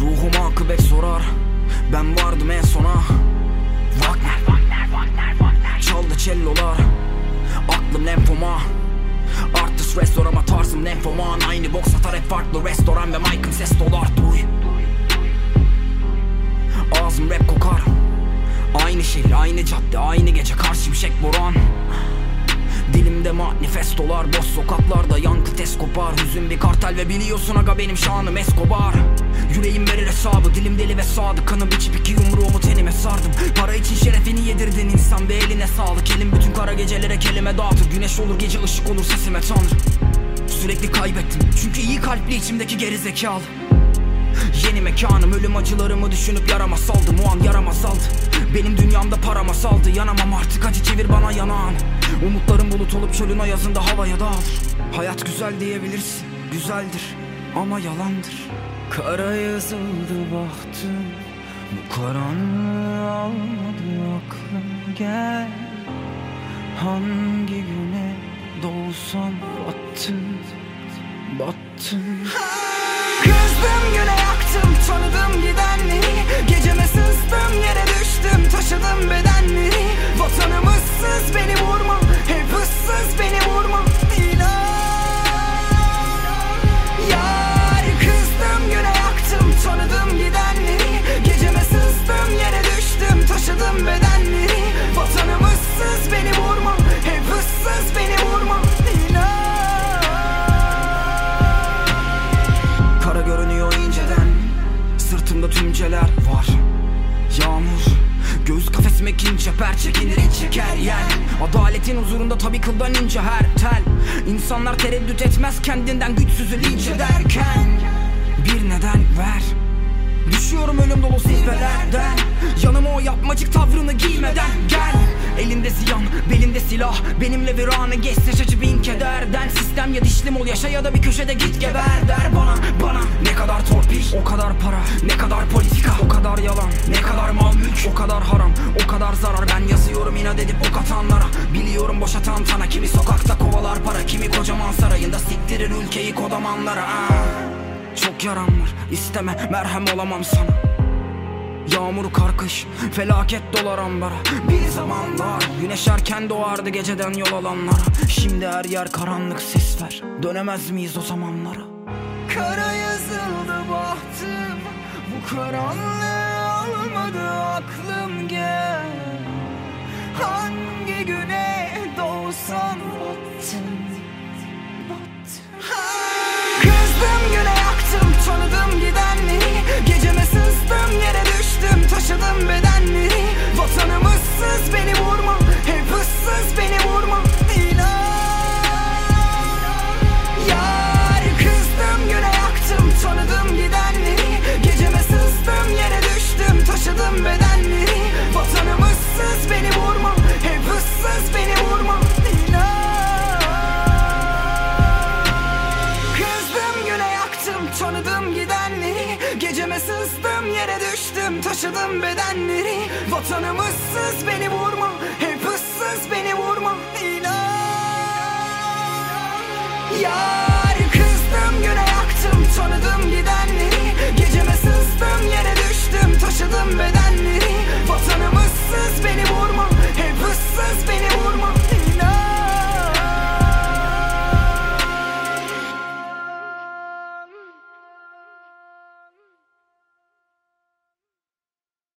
Ruhuma akıbet sorar. Ben vardım en sona. Wagner, Wagner, Wagner, Wagner. Çaldı cellolar. Aklım lenfoma Artı stres ama tarzım lenfoman Aynı boks atar hep farklı restoran Ve mic'ım ses dolar. Duy Ağzım rap kokar. Aynı şehir aynı cadde aynı gece Karşım şek boran. Dilimde manifestolar Boş sokaklarda yankı tez kopar. Hüzün bir kartel ve biliyorsun aga benim şanım Escobar. Yüreğim verir hesabı Dilim deli ve sadık. Kanım içip iki yumruğumu tenime sardım. Para için şerefini yedirdin insan Ve eline sağlık. Elim bütün kara gecelere kelime dağıtır. Güneş olur gece ışık olur sesime tanrım. Sürekli kaybettim Çünkü iyi kalpli içimdeki geri zekalı Yeni mekanım. Ölüm acılarımı düşünüp yarama saldım. O an yaram azaldı Benim dünyamda para masaldı Yanamam artık. Acı çevir bana yanağın Umutlarım bulut olup çölün ayazında havaya dağılır. Hayat güzel diyebilirsin. Güzeldir ama yalandır. Kara yazıldı bahtım. Bu karanlığı almadı aklım. Gel. Hangi güne doğsam battım. Battım Sırtımda tümceler var. Yağmur Göğüs kafesime kin çeper Çekinir iç çeker yer. Adaletin huzurunda tabi kıldan ince her tel. İnsanlar tereddüt etmez kendinden güçsüzü linç ederken. Bir neden ver. Düşüyorum ölüm dolu zirvelerden ziyan, belinde silah. Benimle viranı geçse şaşı bin kederden Sistem ya dişlim ol yaşa ya da bir köşede git geber. Der bana, bana Ne kadar torpil, o kadar para Ne kadar politika, o kadar yalan Ne kadar mal mülk, o kadar haram O kadar zarar. Ben yazıyorum inat edip ok atanlara. Biliyorum boşa tantana Kimi sokakta kovalar para Kimi kocaman sarayında. Siktirir ülkeyi kodamanlara. Ah. Çok yaram var isteme merhem olamam sana Yağmur kar kış felaket dolar ambara. Bir zamanlar güneş erken doğardı geceden yol alanlara. Şimdi her yer karanlık ses ver. Dönemez miyiz o zamanlara? Kara yazıldı bahtım Bu karanlığı almadı aklım gel. Hangi güne doğsam battım Battım sızdım yere düştüm taşıdım bedenleri. Vatanım ıssız beni vurma. Hep ıssız beni vurma. İnan Ya